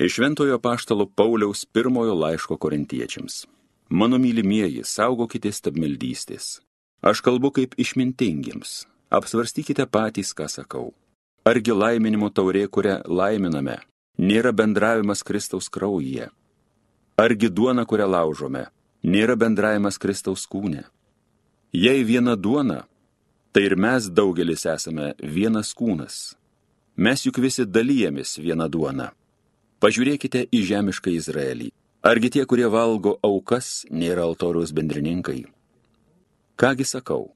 Iš Šventojo Paštalo Pauliaus pirmojo laiško korintiečiams. Mano mylimieji, saugokite stabmeldystės. Aš kalbu kaip išmintingiems. Apsvarstykite patys, ką sakau. Argi laiminimo taurė, kurią laiminame, nėra bendravimas Kristaus kraujyje? Argi duona, kurią laužome, nėra bendravimas Kristaus kūne? Jei viena duona, tai ir mes daugelis esame vienas kūnas. Mes juk visi dalyjamės vieną duoną. Pažiūrėkite į žemišką Izraelį. Argi tie, kurie valgo aukas, nėra altoriaus bendrininkai? Kągi sakau,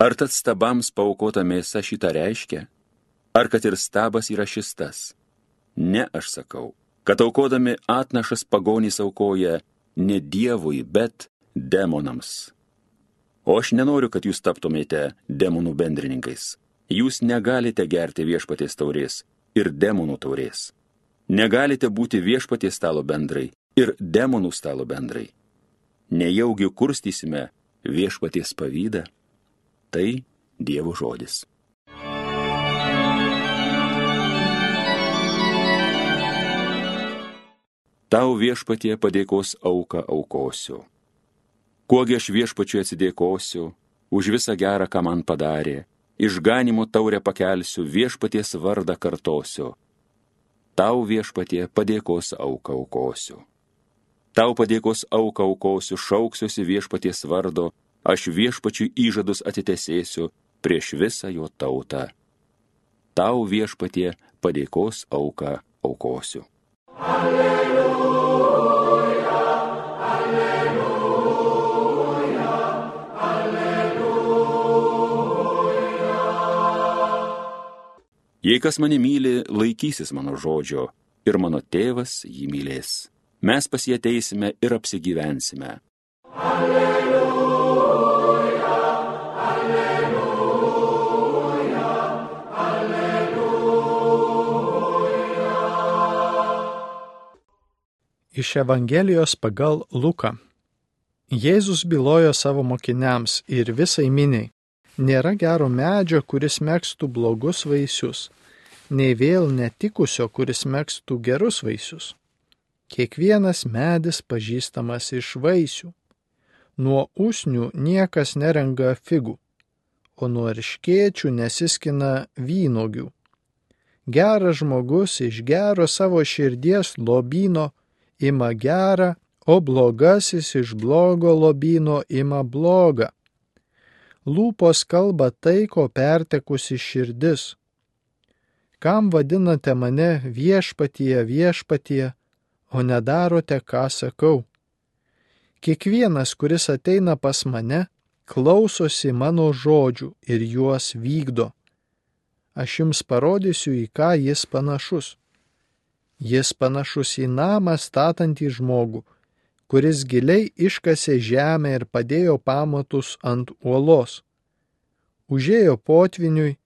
ar tad stabams paukota mėsa šitą reiškia? Ar kad ir stabas yra šis tas? Ne, aš sakau, kad aukodami atnašas pagonys aukoja ne Dievui, bet demonams. O aš nenoriu, kad jūs taptumėte demonų bendrininkais. Jūs negalite gerti viešpaties taurės ir demonų taurės. Negalite būti viešpaties stalo bendrai ir demonų stalo bendrai. Nejaugi kurstysime viešpaties pavydą. Tai Dievo žodis. Tau viešpatie padėkos auką aukosiu. Kuogi aš viešpačiu atsidėkosiu už visą gerą, ką man padarė, išganimo taurę pakelsiu, viešpaties vardą kartosiu Tau viešpatie padėkos auką aukosiu. Tau padėkos auką aukosiu, šauksiuosi viešpaties vardo, aš viešpačiui įžadus atitesėsiu prieš visą jo tautą. Tau viešpatie padėkos auką aukosiu. Alleluja. Jei kas mane myli, laikysis mano žodžio ir mano tėvas jį mylės. Mes pas jį ateisime ir apsigyvensime. Alleluja, alleluja, alleluja. Iš Evangelijos pagal Luką. Jėzus bylojo savo mokiniams ir visai miniai. Nėra gero medžio, kuris mėgstų blogus vaisius, nei vėl netikusio, kuris mėgstų gerus vaisius. Kiekvienas medis pažįstamas iš vaisių. Nuo usnių niekas nerenga figų, o nuo arškiečių nesiskina vynogių. Geras žmogus iš gero savo širdies lobino ima gerą, o blogasis iš blogo lobino ima blogą lūpos kalba tai, ko pertekusi širdis. Kam vadinate mane viešpatie, viešpatie, o nedarote, ką sakau? Kiekvienas, kuris ateina pas mane, klausosi mano žodžių ir juos vykdo. Aš jums parodysiu, į ką jis panašus. Jis panašus į namą statantį žmogų, kuris giliai iškasė žemę ir padėjo pamatus ant uolos. Užėjo potviniui,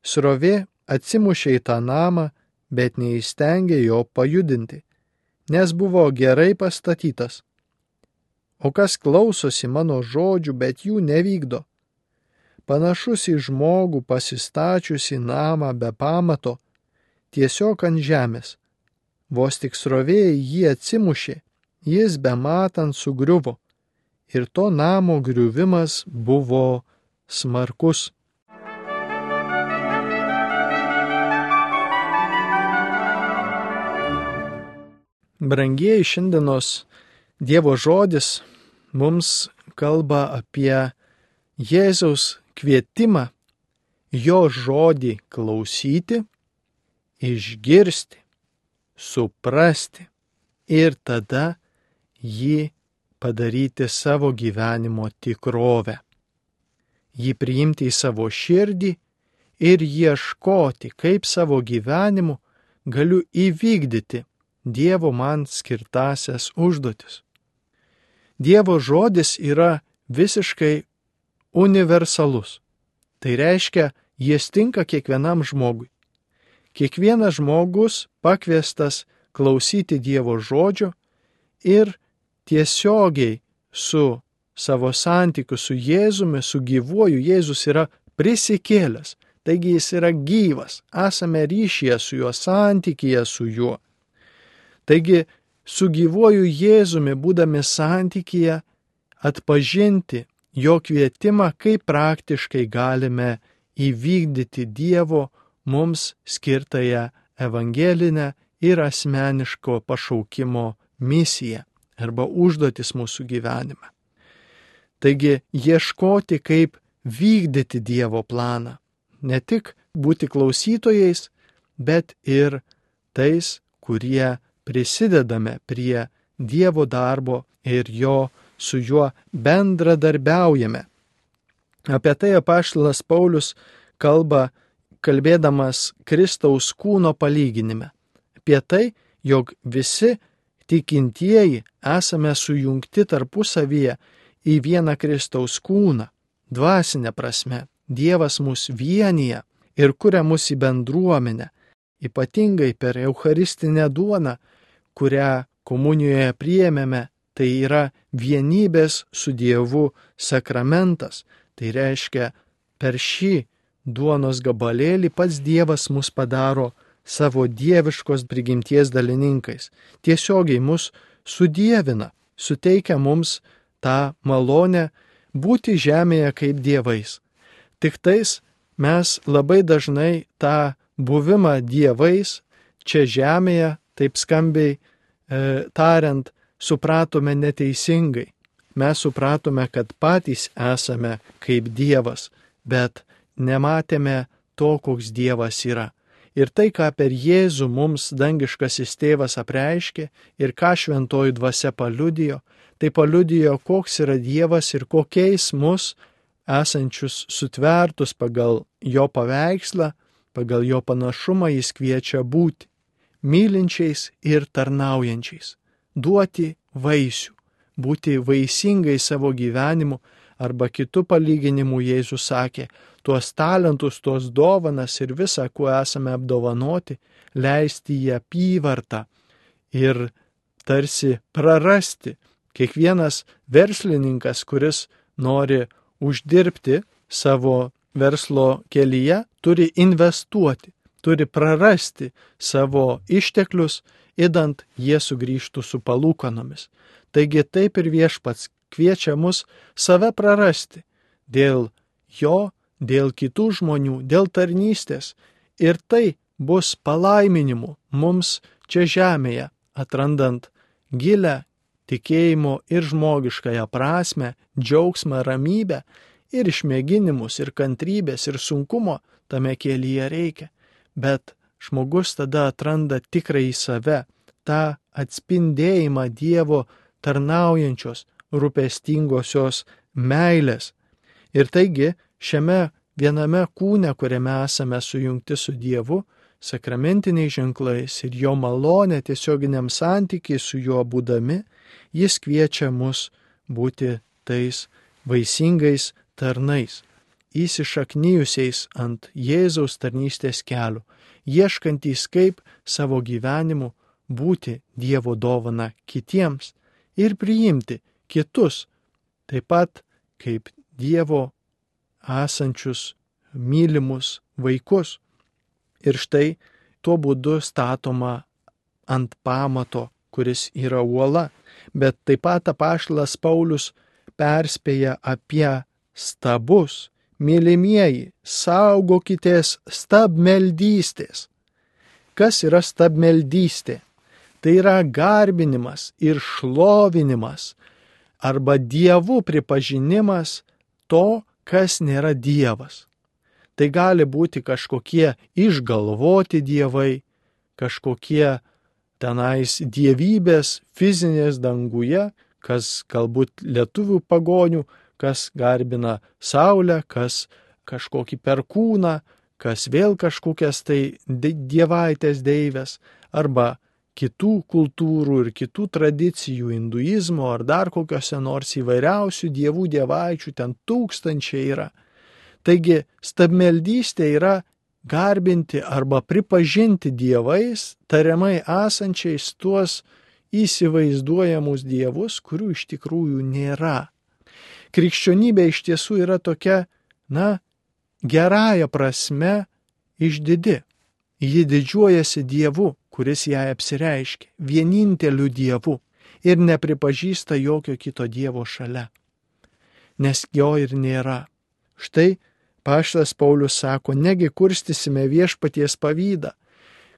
srovė atsimušė į tą namą, bet neįstengė jo pajudinti, nes buvo gerai pastatytas. O kas klausosi mano žodžių, bet jų nevykdo, panašus į žmogų pasistačiusi namą be pamato, tiesiog ant žemės. Vos tik srovė jį atsimušė, jis be matant sugriuvo ir to namo griuvimas buvo smarkus. Brangieji šiandienos Dievo žodis mums kalba apie Jėzaus kvietimą jo žodį klausyti, išgirsti, suprasti ir tada jį padaryti savo gyvenimo tikrovę. Jį priimti į savo širdį ir ieškoti, kaip savo gyvenimu galiu įvykdyti Dievo man skirtasias užduotis. Dievo žodis yra visiškai universalus. Tai reiškia, jis tinka kiekvienam žmogui. Kiekvienas žmogus pakviestas klausyti Dievo žodžio ir tiesiogiai su savo santykiu su Jėzumi, su gyvuoju, Jėzus yra prisikėlęs, taigi jis yra gyvas, esame ryšyje su juo, santykyje su juo. Taigi, su gyvuoju Jėzumi būdami santykyje, atpažinti jo kvietimą, kaip praktiškai galime įvykdyti Dievo mums skirtąją evangelinę ir asmeniško pašaukimo misiją arba užduotis mūsų gyvenime. Taigi ieškoti, kaip vykdyti Dievo planą. Ne tik būti klausytojais, bet ir tais, kurie prisidedame prie Dievo darbo ir jo su juo bendradarbiaujame. Apie tai apaštalas Paulius kalba, kalbėdamas Kristaus kūno palyginime. Apie tai, jog visi tikintieji esame sujungti tarpusavyje į vieną Kristaus kūną, dvasinę prasme. Dievas mus vienyje ir kuria mus į bendruomenę, ypatingai per Eucharistinę duoną, kurią komunijoje priėmėme tai yra vienybės su Dievu sakramentas. Tai reiškia, per šį duonos gabalėlį pats Dievas mus padaro savo dieviškos prigimties dalininkais. Tiesiogiai mus sudėvina, suteikia mums tą malonę būti žemėje kaip dievais. Tik tais mes labai dažnai tą buvimą dievais čia žemėje, taip skambiai e, tariant, supratome neteisingai. Mes supratome, kad patys esame kaip Dievas, bet nematėme to, koks Dievas yra. Ir tai, ką per Jėzų mums dangiškasis tėvas apreiškė ir ką šventoji dvasia paliudijo, tai paliudijo, koks yra Dievas ir kokiais mus esančius sutvertus pagal jo paveikslą, pagal jo panašumą jis kviečia būti - mylinčiais ir tarnaujančiais duoti vaisių, būti vaisingai savo gyvenimu, arba kitų palyginimų Jėzus sakė, tuos talentus, tuos dovanas ir visą, kuo esame apdovanoti, leisti į apyvartą ir tarsi prarasti. Kiekvienas verslininkas, kuris nori uždirbti savo verslo kelyje, turi investuoti, turi prarasti savo išteklius idant jie sugrįžtų su palūkanomis. Taigi taip ir viešpats kviečia mus save prarasti dėl jo, dėl kitų žmonių, dėl tarnystės ir tai bus palaiminimu mums čia žemėje, atrandant gilę tikėjimo ir žmogiškąją prasme, džiaugsmą, ramybę ir išmėginimus ir kantrybės ir sunkumo tame kelyje reikia. Bet žmogus tada atranda tikrai save, tą atspindėjimą Dievo tarnaujančios, rūpestingosios meilės. Ir taigi šiame viename kūne, kuriame esame sujungti su Dievu, sakramentiniais ženklais ir jo malonė tiesioginiam santykiai su juo būdami, jis kviečia mus būti tais vaisingais tarnais, įsišaknyjusiais ant Jėzaus tarnystės kelių, ieškantys kaip savo gyvenimu būti Dievo dovana kitiems ir priimti kitus, taip pat kaip Dievo esančius mylimus vaikus. Ir štai tuo būdu statoma ant pamato, kuris yra uola, bet taip pat apaštalas Paulius perspėja apie stabus, mylimieji, saugokitės stabmeldystės. Kas yra stabmeldystė? Tai yra garbinimas ir šlovinimas arba dievų pripažinimas to, kas nėra dievas. Tai gali būti kažkokie išgalvoti dievai, kažkokie tenais dievybės fizinės danguje, kas galbūt lietuvių pagonių, kas garbina Saulę, kas kažkokį perkūną, kas vėl kažkokias tai dievaitės deivės, arba kitų kultūrų ir kitų tradicijų, hinduizmo ar dar kokiuose nors įvairiausių dievų dievaičių, ten tūkstančiai yra. Taigi stabmeldystė yra garbinti arba pripažinti dievais, tariamai esančiais tuos įsivaizduojamus dievus, kurių iš tikrųjų nėra. Krikščionybė iš tiesų yra tokia, na, gerąją prasme išdidi. Ji didžiuojasi Dievu, kuris jai apsireiškia, vieninteliu Dievu ir nepripažįsta jokio kito Dievo šalia. Nes jo ir nėra. Štai paštas Paulius sako, negi kurstysime viešpaties pavydą.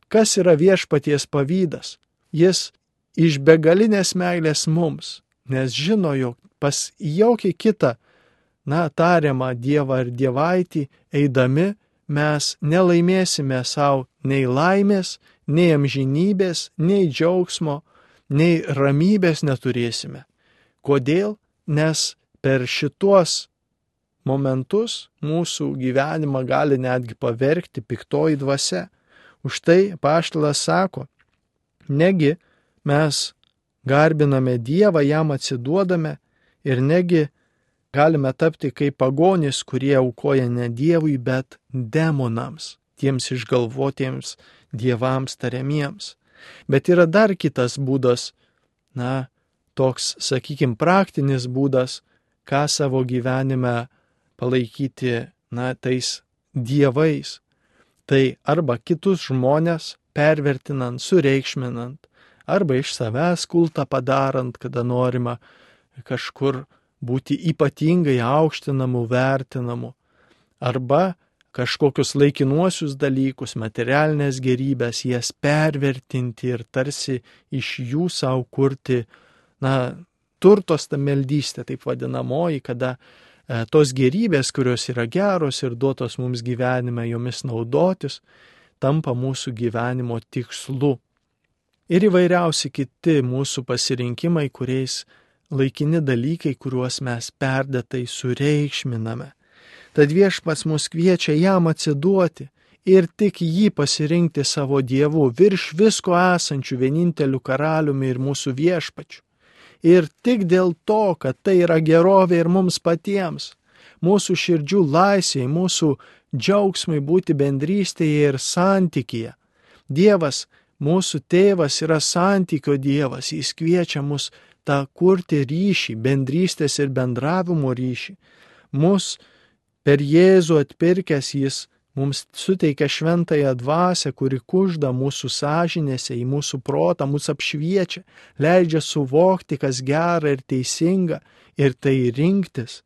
Kas yra viešpaties pavydas? Jis iš begalinės meilės mums, nes žino, jog pas jokį kitą, na, tariamą Dievą ar Dievaitį eidami mes nelaimėsime savo nei laimės, nei amžinybės, nei džiaugsmo, nei ramybės neturėsime. Kodėl? Nes per šituos momentus mūsų gyvenimą gali netgi pavergti piktoji dvasia. Už tai paštalas sako, negi mes garbiname Dievą, jam atsiduodame ir negi galime tapti kaip pagonys, kurie aukoja ne Dievui, bet demonams, tiems išgalvotiems dievams tariamiems. Bet yra dar kitas būdas, na, toks, sakykime, praktinis būdas, ką savo gyvenime palaikyti, na, tais dievais. Tai arba kitus žmonės pervertinant, sureikšminant, arba iš savęs kultą padarant, kada norima kažkur būti ypatingai aukštinamu, vertinamu, arba kažkokius laikinuosius dalykus, materialinės gerybės, jas pervertinti ir tarsi iš jų savo kurti, na, turtos ta meldystė, taip vadinamoji, kada e, tos gerybės, kurios yra geros ir duotos mums gyvenime, jomis naudotis, tampa mūsų gyvenimo tikslu. Ir įvairiausi kiti mūsų pasirinkimai, kuriais laikini dalykai, kuriuos mes perdėtai sureikšminame Tad viešpats mus kviečia jam atsiduoti ir tik jį pasirinkti savo dievu virš visko esančių vieninteliu karaliumi ir mūsų viešpačiu. Ir tik dėl to, kad tai yra gerovė ir mums patiems, mūsų širdžių laisvėje, mūsų džiaugsmai būti bendrystėje ir santykėje. Dievas, mūsų tėvas yra santykio Dievas, jis kviečia mus tą kurti ryšį, bendrystės ir bendravimo ryšį. Mūsų Per Jėzų atpirkęs jis mums suteikia šventąją dvasę, kuri kužda mūsų sąžinėse, į mūsų protą, mus apšviečia, leidžia suvokti, kas gera ir teisinga ir tai rinktis.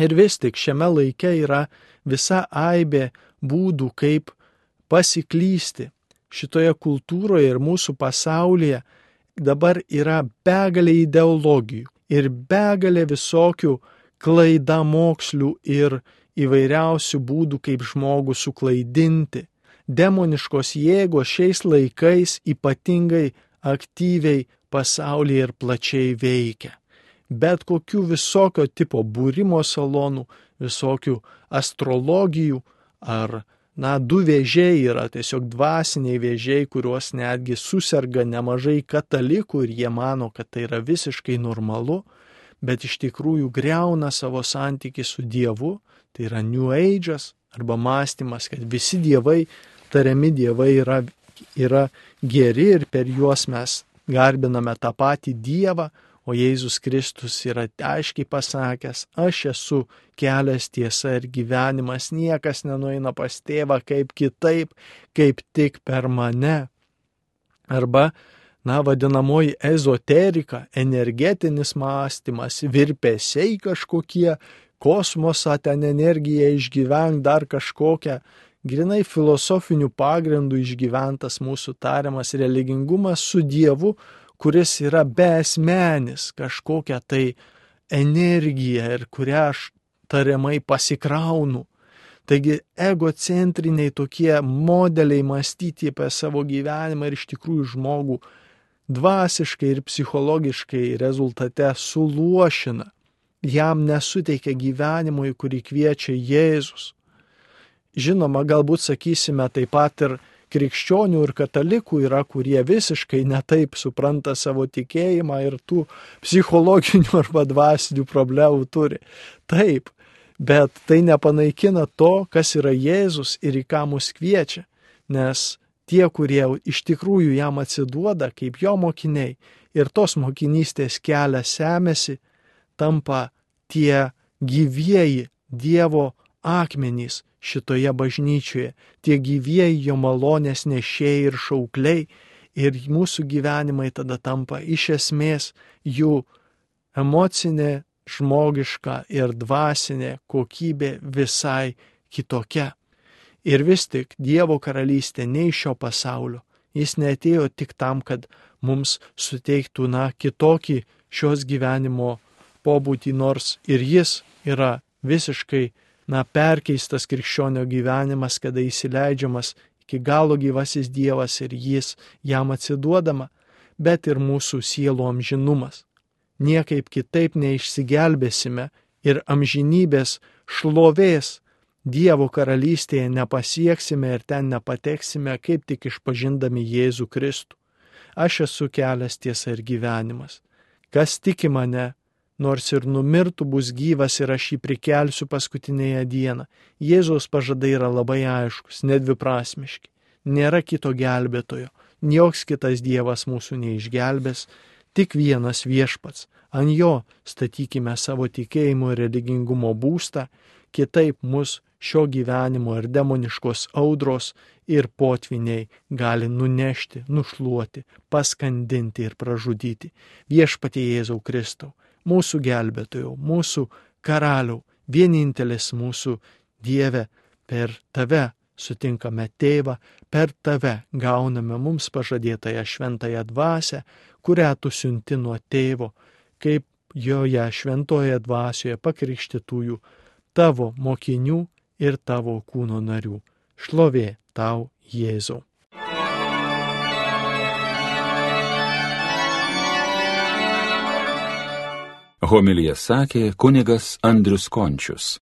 Ir vis tik šiame laike yra visa aibė būdų, kaip pasiklysti. Šitoje kultūroje ir mūsų pasaulyje dabar yra begalė ideologijų ir begalė visokių klaida mokslių ir įvairiausių būdų, kaip žmogų suklaidinti. Demoniškos jėgos šiais laikais ypatingai aktyviai pasaulyje ir plačiai veikia. Bet kokių visokio tipo būrimo salonų, visokių astrologijų ar, na, du vėžiai yra tiesiog dvasiniai vėžiai, kuriuos netgi susirga nemažai katalikų ir jie mano, kad tai yra visiškai normalu bet iš tikrųjų greuna savo santyki su Dievu, tai yra New Age'as arba mąstymas, kad visi dievai, tariami dievai yra, yra geri ir per juos mes garbiname tą patį Dievą, o Jėzus Kristus yra aiškiai pasakęs, aš esu kelias tiesa ir gyvenimas, niekas nenueina pas tėvą kaip kitaip, kaip tik per mane. Arba na, vadinamoji ezoterika, energetinis mąstymas, virpesiai kažkokie, kosmosą ten energiją išgyvenk, dar kažkokią, grinai filosofinių pagrindų išgyventas mūsų tariamas religingumas su Dievu, kuris yra besmenis, kažkokia tai energija ir kurią aš tariamai pasikraunu. Taigi egocentriniai tokie modeliai mąstyti apie savo gyvenimą ir iš tikrųjų žmogų dvasiškai ir psichologiškai rezultate suluošina, jam nesuteikia gyvenimo, į kurį kviečia Jėzus. Žinoma, galbūt sakysime taip pat ir krikščionių ir katalikų yra, kurie visiškai netaip supranta savo tikėjimą ir tų psichologinių arba dvasinių problemų turi. Taip, bet tai nepanaikina to, kas yra Jėzus ir į ką mus kviečia, nes tie, kurie iš tikrųjų jam atsiduoda kaip jo mokiniai ir tos mokinystės kelią semėsi, tampa tie gyvieji Dievo akmenys šitoje bažnyčioje, tie gyvieji jo malonės nešėjai ir šaukliai, ir mūsų gyvenimai tada tampa iš esmės jų emocinė, žmogiška ir dvasinė kokybė visai kitokia. Ir vis tik Dievo karalystė ne iš šio pasaulio. Jis neatėjo tik tam, kad mums suteiktų, na, kitokį šios gyvenimo pobūtį, nors ir jis yra visiškai, na, perkeistas krikščionio gyvenimas, kada įsileidžiamas iki galo gyvasis Dievas ir jis jam atsiduodama, bet ir mūsų sielų amžinumas. Niekaip kitaip neišsigelbėsime ir amžinybės šlovės Dievo karalystėje nepasieksime ir ten nepateksime, kaip tik išpažindami Jėzų Kristų. Aš esu kelias tiesa ir gyvenimas. Kas tiki mane, nors ir numirtų bus gyvas ir aš jį prikelsiu paskutinėje dieną. Jėzaus pažadai yra labai aiškus, nedviprasmiški. Nėra kito gelbėtojo, joks kitas Dievas mūsų neišgelbės, tik vienas viešpats. Ant jo statykime savo tikėjimo ir religingumo būstą, kitaip mus šio gyvenimo ir demoniškos audros ir potviniai gali nunešti, nušluoti, paskandinti ir pražudyti. Viešpatie Jėzau Kristau, mūsų gelbėtojau, mūsų karaliau, vienintelis mūsų Dieve, per tave sutinkame tėvą, per tave gauname mums pažadėtąją šventąją dvasę, kurią tu siunti nuo tėvo, kaip joje šventoje dvasioje pakrikštytųjų, tavo mokinių ir tavo kūno narių. Šlovė tau, Jėzau. Homilija sakė kunigas Andrius Končius.